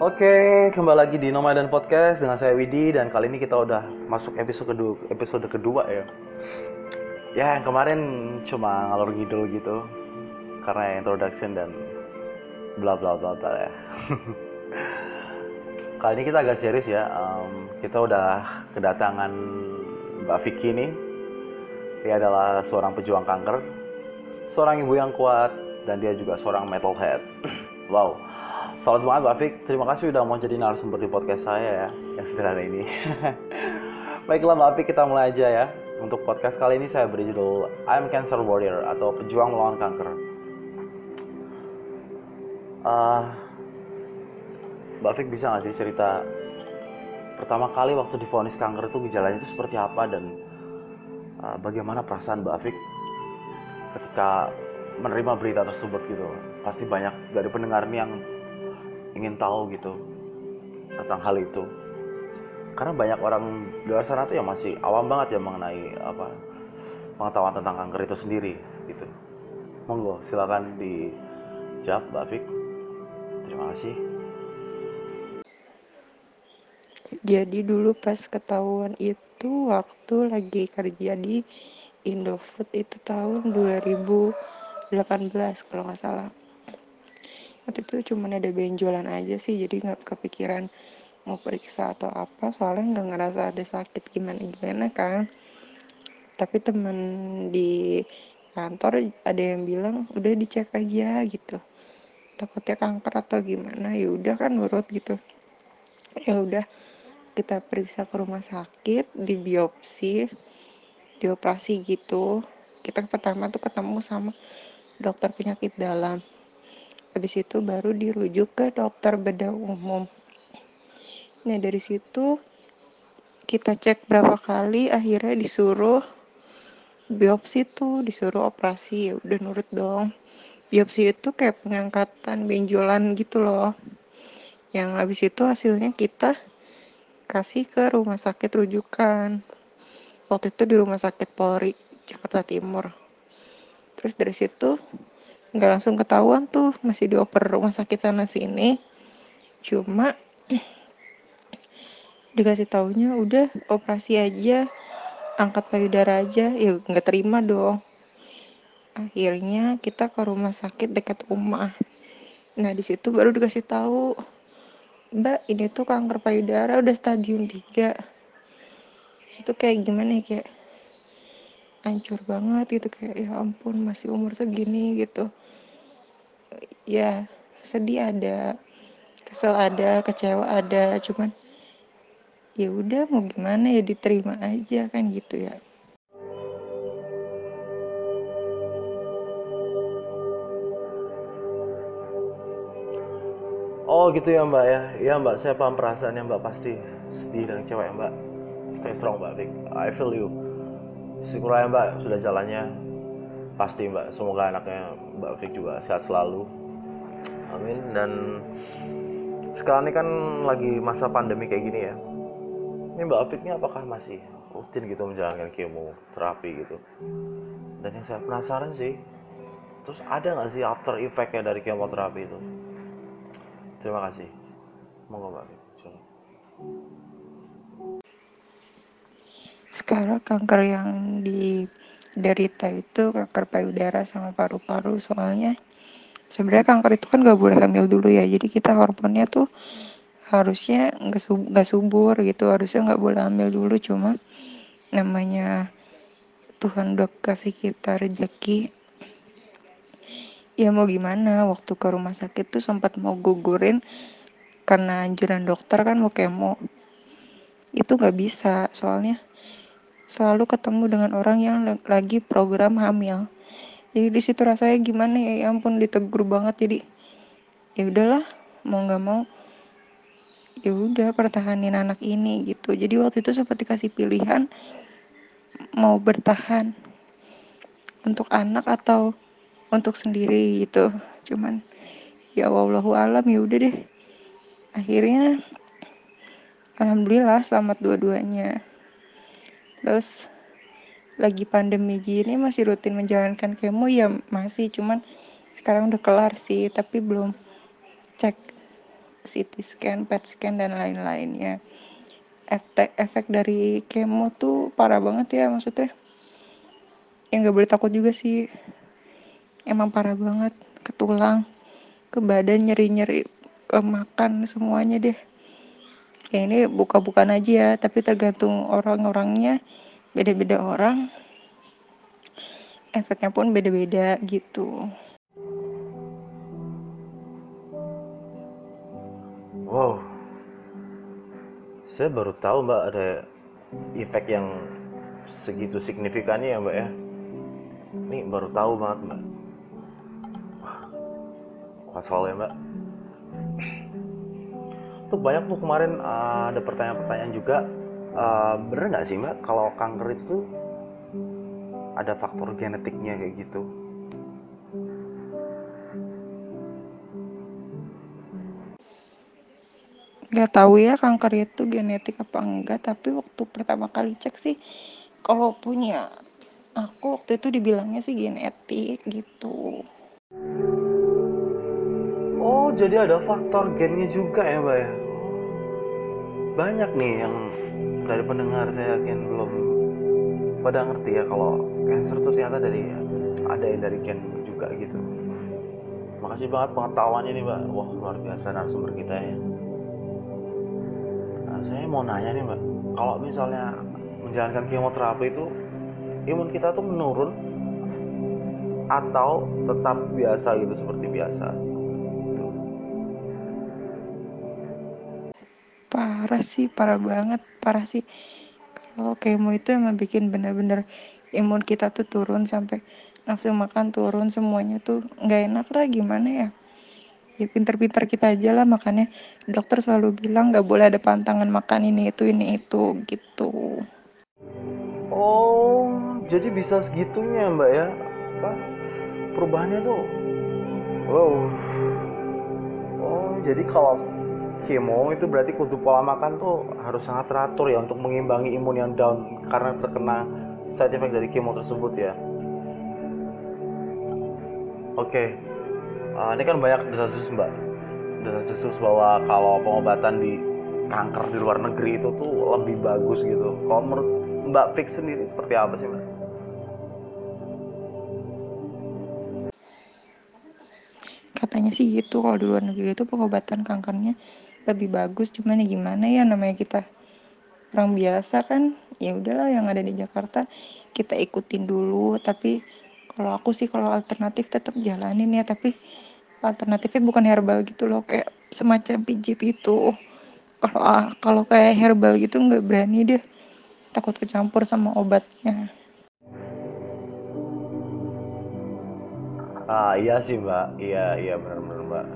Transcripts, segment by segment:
Oke, kembali lagi di Nomaden Podcast dengan saya Widi dan kali ini kita udah masuk episode kedua, episode kedua ya. Ya, yang kemarin cuma ngalor ngidul gitu karena introduction dan bla bla bla bla ya. kali ini kita agak serius ya. Um, kita udah kedatangan Mbak Vicky nih. Dia adalah seorang pejuang kanker, seorang ibu yang kuat dan dia juga seorang metalhead. wow Selamat banget Mbak Fik, terima kasih udah mau jadi narasumber di podcast saya ya, yang sederhana ini. Baiklah Mbak Fik, kita mulai aja ya. Untuk podcast kali ini saya beri judul I'm Cancer Warrior atau Pejuang Melawan Kanker. Uh, Mbak Fik bisa nggak sih cerita pertama kali waktu difonis kanker itu gejalanya itu seperti apa dan uh, bagaimana perasaan Mbak Fik ketika menerima berita tersebut gitu? Pasti banyak dari pendengar ini yang ingin tahu gitu tentang hal itu. Karena banyak orang di luar sana tuh yang masih awam banget ya mengenai apa pengetahuan tentang kanker itu sendiri gitu. Monggo silakan dijawab Mbak Fik terima kasih. Jadi dulu pas ketahuan itu waktu lagi kerja di Indofood itu tahun 2018 kalau nggak salah waktu itu cuma ada benjolan aja sih jadi nggak kepikiran mau periksa atau apa. Soalnya nggak ngerasa ada sakit gimana gimana kan. Tapi temen di kantor ada yang bilang udah dicek aja gitu. Takutnya kanker atau gimana? Ya udah kan nurut gitu. Ya udah kita periksa ke rumah sakit di biopsi dioperasi gitu. Kita pertama tuh ketemu sama dokter penyakit dalam habis itu baru dirujuk ke dokter bedah umum. Nah dari situ kita cek berapa kali akhirnya disuruh biopsi tuh disuruh operasi. Ya udah nurut dong. Biopsi itu kayak pengangkatan benjolan gitu loh. Yang habis itu hasilnya kita kasih ke rumah sakit rujukan. Waktu itu di rumah sakit Polri Jakarta Timur. Terus dari situ nggak langsung ketahuan tuh masih dioper rumah sakit sana sini. Cuma dikasih taunya udah operasi aja angkat payudara aja ya nggak terima dong. Akhirnya kita ke rumah sakit dekat rumah. Nah di situ baru dikasih tahu mbak ini tuh kanker payudara udah stadium 3 situ kayak gimana ya kayak hancur banget gitu kayak ya ampun masih umur segini gitu ya sedih ada kesel ada kecewa ada cuman ya udah mau gimana ya diterima aja kan gitu ya Oh gitu ya Mbak ya, iya Mbak saya paham perasaannya Mbak pasti sedih dan kecewa ya Mbak. Stay strong Mbak Fik, I feel you. Syukur ya Mbak sudah jalannya pasti Mbak. Semoga anaknya Mbak Fik juga sehat selalu. Amin dan sekarang ini kan lagi masa pandemi kayak gini ya. Ini Mbak ini apakah masih rutin gitu menjalankan kemoterapi gitu? Dan yang saya penasaran sih, terus ada nggak sih after effect-nya dari kemoterapi itu? Terima kasih. Monggo Mbak. sekarang kanker yang diderita itu kanker payudara sama paru-paru soalnya sebenarnya kanker itu kan gak boleh hamil dulu ya. Jadi kita hormonnya tuh harusnya nggak sub, subur gitu. Harusnya nggak boleh hamil dulu. Cuma namanya Tuhan udah kasih kita rezeki. Ya mau gimana waktu ke rumah sakit tuh sempat mau gugurin karena anjuran dokter kan mau kemo. Itu nggak bisa. Soalnya selalu ketemu dengan orang yang lagi program hamil jadi di situ rasanya gimana ya, ya ampun ditegur banget. Jadi ya udahlah mau nggak mau ya udah pertahanin anak ini gitu. Jadi waktu itu sempat dikasih pilihan mau bertahan untuk anak atau untuk sendiri gitu. Cuman ya wallahu alam ya udah deh. Akhirnya alhamdulillah selamat dua-duanya. Terus lagi pandemi gini masih rutin menjalankan kemo ya masih cuman sekarang udah kelar sih tapi belum cek CT scan, PET scan dan lain-lainnya. Efek efek dari kemo tuh parah banget ya maksudnya. Yang nggak boleh takut juga sih. Emang parah banget ke tulang, ke badan nyeri-nyeri, ke makan semuanya deh. Ya ini buka-bukaan aja ya, tapi tergantung orang-orangnya, beda-beda orang. Efeknya pun beda-beda gitu. Wow, saya baru tahu mbak ada efek yang segitu signifikannya ya mbak ya. Ini baru tahu banget mbak. Wah, kuat soalnya mbak. Tuh banyak tuh kemarin uh, ada pertanyaan-pertanyaan juga. Uh, bener nggak sih mbak kalau kanker itu tuh ada faktor genetiknya kayak gitu? Gak tahu ya kanker itu genetik apa enggak, tapi waktu pertama kali cek sih kalau punya aku waktu itu dibilangnya sih genetik gitu. Oh, jadi ada faktor gennya juga ya, Mbak ya? Banyak nih yang dari pendengar saya yakin belum pada ngerti ya kalau cancer itu ternyata dari ada yang dari gen juga gitu. Makasih banget pengetahuannya nih, Mbak. Wah, luar biasa narasumber kita ya. Nah, saya mau nanya nih, Mbak. Kalau misalnya menjalankan kemoterapi itu imun kita tuh menurun atau tetap biasa gitu seperti biasa? Parah sih, parah banget, parah sih. Kalau kemo itu emang bikin bener-bener imun kita tuh turun sampai nafsu makan turun semuanya tuh nggak enak lah gimana ya ya pinter-pinter kita aja lah makanya dokter selalu bilang nggak boleh ada pantangan makan ini itu ini itu gitu Oh, jadi bisa segitunya mbak ya? Apa? Perubahannya tuh, wow. Oh, jadi kalau kemo itu berarti kudu pola makan tuh harus sangat teratur ya untuk mengimbangi imun yang down karena terkena side effect dari kemo tersebut ya. Oke, uh, ini kan banyak desas-desus mbak, desas-desus bahwa kalau pengobatan di kanker di luar negeri itu tuh lebih bagus gitu. Kalau menurut mbak Pik sendiri seperti apa sih mbak? katanya sih gitu kalau di luar negeri itu pengobatan kankernya lebih bagus cuman ya gimana ya namanya kita orang biasa kan ya udahlah yang ada di Jakarta kita ikutin dulu tapi kalau aku sih kalau alternatif tetap jalanin ya tapi alternatifnya bukan herbal gitu loh kayak semacam pijit itu kalau kalau kayak herbal gitu nggak berani deh takut kecampur sama obatnya Ah iya sih mbak, iya iya benar-benar mbak.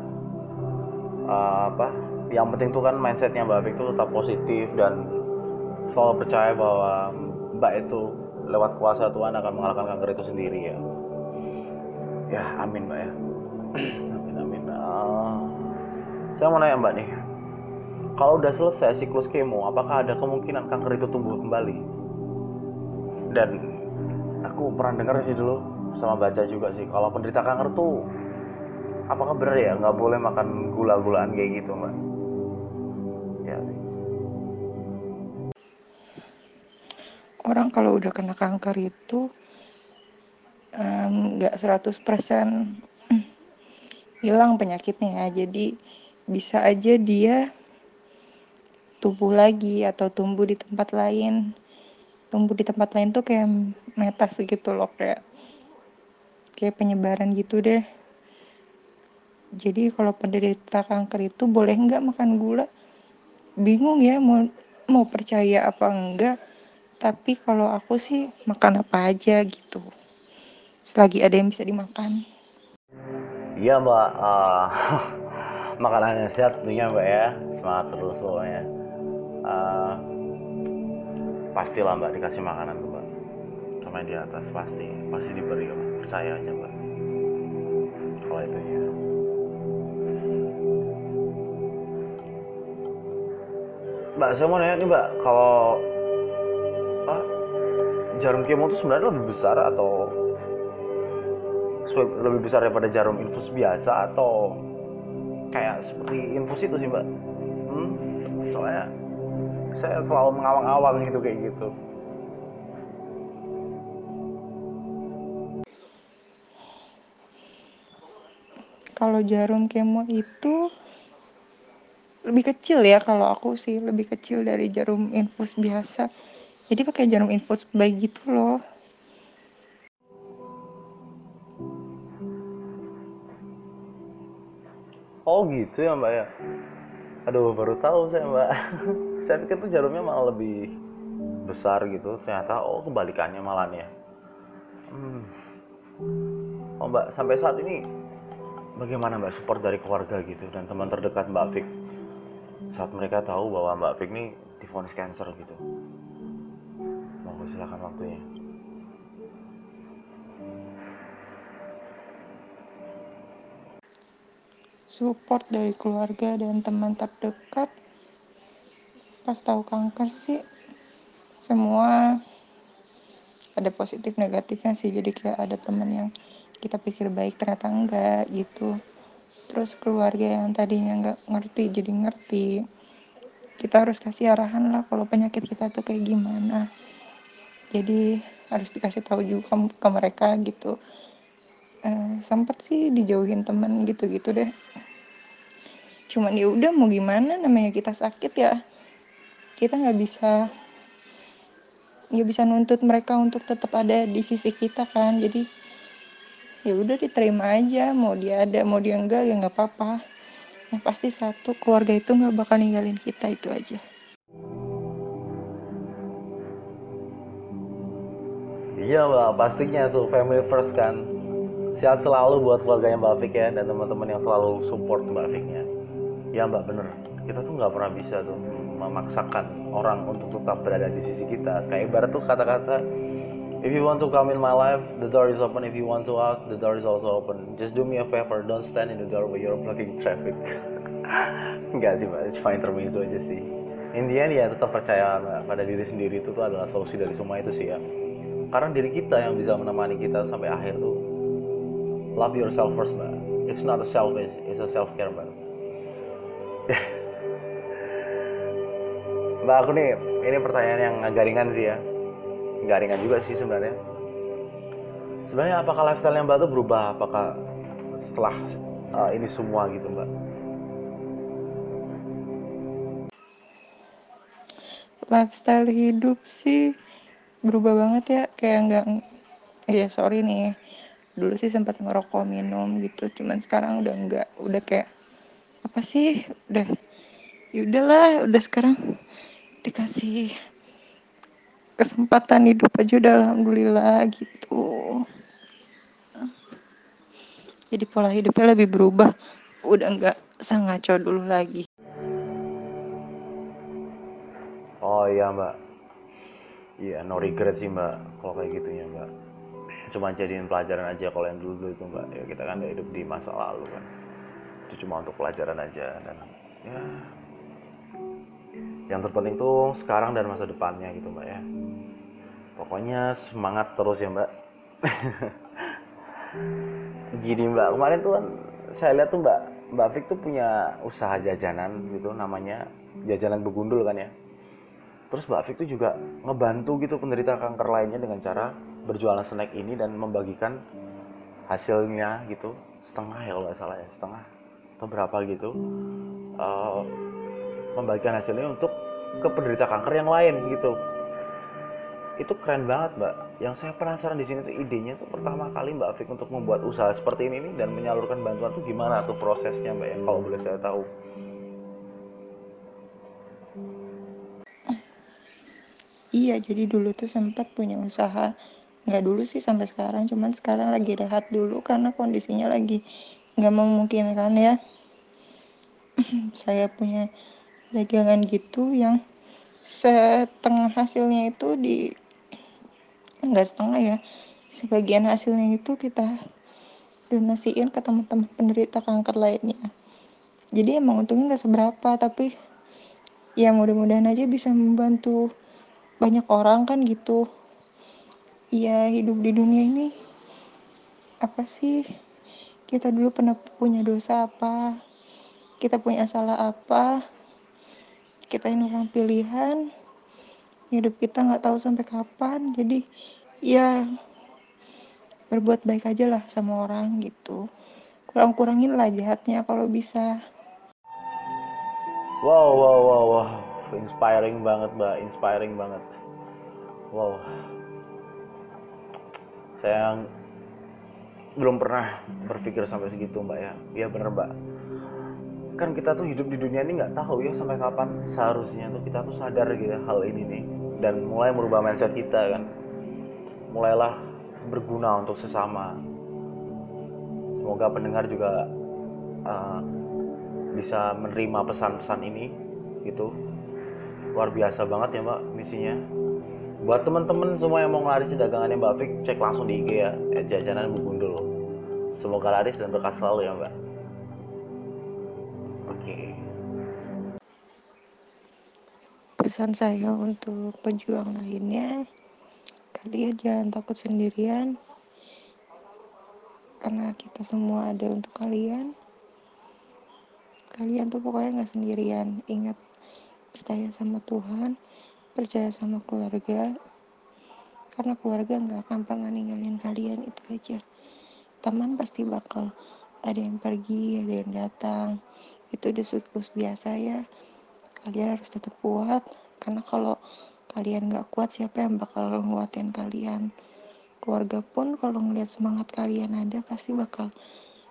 Uh, apa? Yang penting tuh kan mindsetnya mbak Pik tuh tetap positif dan selalu percaya bahwa mbak itu lewat kuasa Tuhan akan mengalahkan kanker itu sendiri ya. Ya amin mbak ya. amin amin. Uh, saya mau nanya mbak nih, kalau udah selesai siklus kemo, apakah ada kemungkinan kanker itu tumbuh kembali? Dan aku pernah dengar sih dulu sama baca juga sih, kalau penderita kanker tuh apakah benar ya nggak boleh makan gula-gulaan kayak gitu mbak? Ya. orang kalau udah kena kanker itu nggak um, 100% hilang penyakitnya ya jadi bisa aja dia tumbuh lagi atau tumbuh di tempat lain tumbuh di tempat lain tuh kayak metas gitu loh kayak kayak penyebaran gitu deh jadi kalau penderita kanker itu boleh nggak makan gula? Bingung ya mau mau percaya apa enggak tapi kalau aku sih makan apa aja gitu. Selagi ada yang bisa dimakan. Iya mbak, uh, makanan yang sehat tentunya mbak ya, semangat terus pokoknya. Uh, pastilah mbak dikasih makanan tuh mbak, sama yang di atas pasti, pasti diberi mbak, percaya aja mbak. Kalau itu ya. Mbak, saya mau nanya nih mbak, kalau ah, jarum kemo itu sebenarnya lebih besar atau lebih besar daripada jarum infus biasa atau kayak seperti infus itu sih mbak? Hmm, soalnya saya selalu mengawang-awang gitu kayak gitu. Kalau jarum kemo itu lebih kecil ya kalau aku sih lebih kecil dari jarum infus biasa. Jadi pakai jarum infus bayi gitu loh. Oh gitu ya mbak ya? Aduh baru tahu saya mbak. Saya pikir tuh jarumnya malah lebih besar gitu. Ternyata oh kebalikannya malah ya. Hmm. oh mbak sampai saat ini bagaimana mbak support dari keluarga gitu dan teman terdekat mbak Fik saat mereka tahu bahwa mbak Fik ini difonis cancer gitu. Monggo silakan waktunya. Support dari keluarga dan teman terdekat. Pas tahu kanker sih semua ada positif negatifnya sih. Jadi kayak ada teman yang kita pikir baik ternyata enggak gitu terus keluarga yang tadinya nggak ngerti jadi ngerti. Kita harus kasih arahan lah kalau penyakit kita tuh kayak gimana. Jadi harus dikasih tahu juga ke mereka gitu. Eh, sempet sih dijauhin temen gitu-gitu deh. Cuman ya udah mau gimana? Namanya kita sakit ya. Kita nggak bisa nggak bisa nuntut mereka untuk tetap ada di sisi kita kan. Jadi ya udah diterima aja mau dia ada mau dia enggak ya nggak apa-apa. Yang pasti satu keluarga itu nggak bakal ninggalin kita itu aja. Iya mbak. Pastinya tuh family first kan? Sehat selalu buat keluarganya mbak Fik ya dan teman-teman yang selalu support mbak Fiknya ya. Mbak bener. Kita tuh nggak pernah bisa tuh memaksakan orang untuk tetap berada di sisi kita. Kayak ibarat tuh kata-kata if you want to come in my life the door is open. If you want to out the door is also open. Just do me a favor. Don't stand in the door when you're blocking traffic. Enggak sih mbak cuma intermezzo aja sih. In the end ya tetap percaya pada diri sendiri itu tuh adalah solusi dari semua itu sih ya. Karena diri kita yang bisa menemani kita sampai akhir tuh love yourself first mbak. It's not a selfish it's a self care mbak. Mbak aku nih, ini pertanyaan yang agak ringan sih ya. Nggak ringan juga sih sebenarnya. Sebenarnya apakah lifestyle yang Mbak tuh berubah? Apakah setelah uh, ini semua gitu Mbak? Lifestyle hidup sih berubah banget ya, kayak nggak ya sorry nih dulu sih sempat ngerokok minum gitu cuman sekarang udah enggak udah kayak apa sih udah ya udahlah udah sekarang dikasih kesempatan hidup aja udah alhamdulillah gitu. Jadi pola hidupnya lebih berubah. Udah nggak sangaco dulu lagi. Oh iya mbak. Iya no regret sih mbak Kalau kayak gitunya mbak. Cuma jadiin pelajaran aja kalau yang dulu itu mbak. Ya kita kan hidup di masa lalu kan. Itu cuma untuk pelajaran aja Dan ya Yang terpenting tuh sekarang dan masa depannya gitu mbak ya. Pokoknya semangat terus ya mbak. Gini mbak kemarin tuh kan Saya lihat tuh mbak Mbak Fik tuh punya usaha jajanan gitu namanya Jajanan Begundul kan ya. Terus Mbak Fik tuh juga ngebantu gitu penderita kanker lainnya dengan cara berjualan snack ini dan membagikan hasilnya gitu. Setengah ya kalau nggak salah ya setengah atau berapa gitu. Uh, membagikan hasilnya untuk ke penderita kanker yang lain gitu. Itu keren banget mbak. Yang saya penasaran di sini tuh idenya tuh pertama kali mbak Fik untuk membuat usaha seperti ini dan menyalurkan bantuan tuh gimana tuh prosesnya mbak ya kalau boleh saya tahu? Iya jadi dulu tuh sempat punya usaha nggak dulu sih sampai sekarang cuman sekarang lagi rehat dulu karena kondisinya lagi nggak memungkinkan ya. Saya punya dagangan gitu yang setengah hasilnya itu di enggak setengah ya sebagian hasilnya itu kita donasiin ke teman-teman penderita kanker lainnya. Jadi emang untungnya nggak seberapa tapi ya mudah-mudahan aja bisa membantu banyak orang kan gitu. Ya hidup di dunia ini apa sih? Kita dulu pernah punya dosa apa? Kita punya salah apa kita ini orang pilihan. Hidup kita nggak tahu sampai kapan. Jadi ya berbuat baik aja lah sama orang gitu. Kurang-kurangin lah jahatnya kalau bisa. Wow wow wow wow. Inspiring banget mbak. Inspiring banget. Wow. Saya belum pernah berpikir sampai segitu mbak ya. Iya bener mbak kan kita tuh hidup di dunia ini nggak tahu ya sampai kapan seharusnya tuh kita tuh sadar gitu ya hal ini nih. Dan mulai merubah mindset kita kan. Mulailah berguna untuk sesama. Semoga pendengar juga uh, bisa menerima pesan-pesan ini gitu. Luar biasa banget ya mbak misinya. Buat temen-temen semua yang mau ngelaris dagangannya mbak Fik cek langsung di IG ya jajanan Bu Gundul. Semoga laris dan berkah selalu ya mbak pesan saya untuk pejuang lainnya kalian jangan takut sendirian. Karena kita semua ada untuk kalian. Kalian tuh pokoknya nggak sendirian. Ingat percaya sama Tuhan percaya sama keluarga. Karena keluarga nggak akan pernah ninggalin kalian itu aja. Teman pasti bakal ada yang pergi ada yang datang itu udah siklus biasa ya. Kalian harus tetap kuat karena kalau kalian gak kuat siapa yang bakal nguatin kalian? Keluarga pun kalau ngeliat semangat kalian ada pasti bakal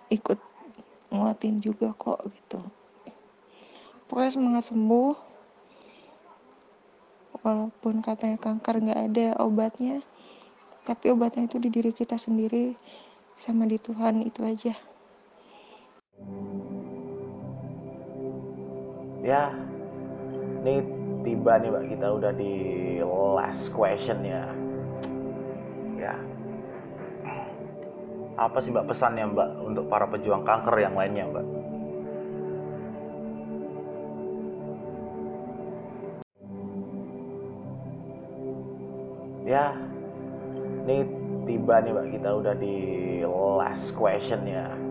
ikut nguatin juga kok gitu. Pokoknya semangat sembuh. Walaupun katanya kanker gak ada obatnya tapi obatnya itu di diri kita sendiri sama di Tuhan itu aja ya ini tiba nih mbak. Kita udah di last question ya. Ya. Apa sih mbak pesannya mbak untuk para pejuang kanker yang lainnya mbak? Ya ini tiba nih mbak. Kita udah di last question ya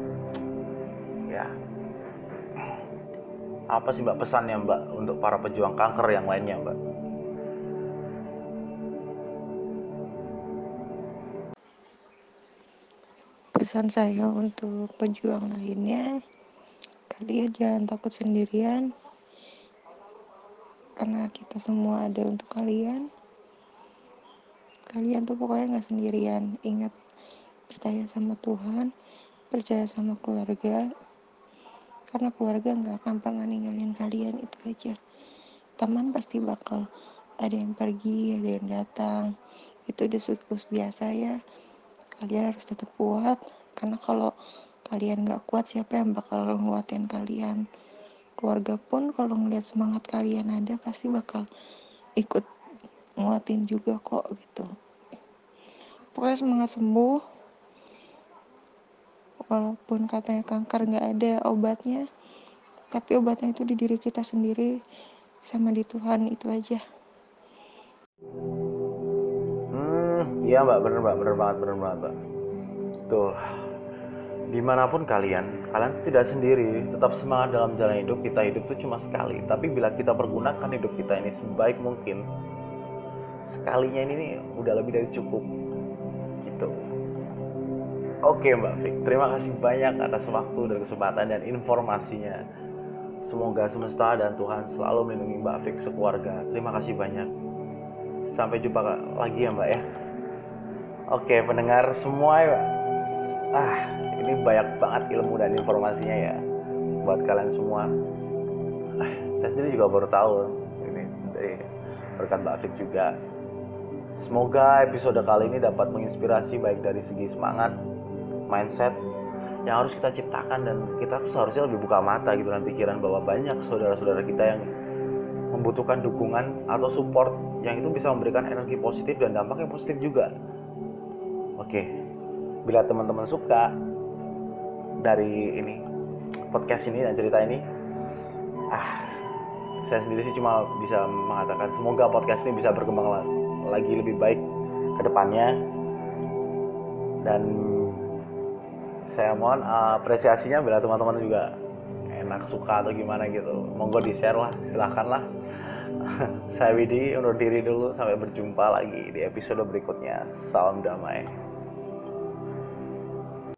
apa sih mbak pesannya mbak untuk para pejuang kanker yang lainnya mbak? Pesan saya untuk pejuang lainnya kalian jangan takut sendirian. Karena kita semua ada untuk kalian. Kalian tuh pokoknya nggak sendirian. Ingat percaya sama Tuhan percaya sama keluarga karena keluarga nggak akan pernah ninggalin kalian itu aja. Teman pasti bakal ada yang pergi ada yang datang. Itu udah siklus biasa ya. Kalian harus tetap kuat karena kalau kalian nggak kuat siapa yang bakal nguatin kalian? Keluarga pun kalau ngeliat semangat kalian ada pasti bakal ikut nguatin juga kok gitu. Pokoknya semangat sembuh walaupun katanya kanker nggak ada obatnya tapi obatnya itu di diri kita sendiri sama di Tuhan itu aja. Hmm iya mbak. Bener mbak. Bener banget bener banget mbak. Tuh di mana pun kalian kalian tidak sendiri. Tetap semangat dalam jalan hidup kita. Hidup tuh cuma sekali. Tapi bila kita pergunakan hidup kita ini sebaik mungkin sekalinya ini nih udah lebih dari cukup oke mbak Fik. Terima kasih banyak atas waktu dan kesempatan dan informasinya. Semoga semesta dan Tuhan selalu melindungi mbak Fik sekeluarga. Terima kasih banyak. Sampai jumpa lagi ya mbak ya. Oke pendengar semua ya ah ini banyak banget ilmu dan informasinya ya buat kalian semua. Ah, saya sendiri juga baru tahu ini dari berkat Mbak Afik juga. Semoga episode kali ini dapat menginspirasi baik dari segi semangat mindset yang harus kita ciptakan dan kita tuh seharusnya lebih buka mata gitu dan pikiran bahwa banyak saudara-saudara kita yang membutuhkan dukungan atau support yang itu bisa memberikan energi positif dan dampaknya positif juga. Oke, bila teman-teman suka dari ini podcast ini dan cerita ini, ah saya sendiri sih cuma bisa mengatakan semoga podcast ini bisa berkembang lagi lebih baik ke depannya dan saya mohon apresiasinya bila teman-teman juga. Enak suka atau gimana gitu. Monggo di share lah silahkan lah. Saya Widi undur diri dulu. Sampai berjumpa lagi di episode berikutnya. Salam damai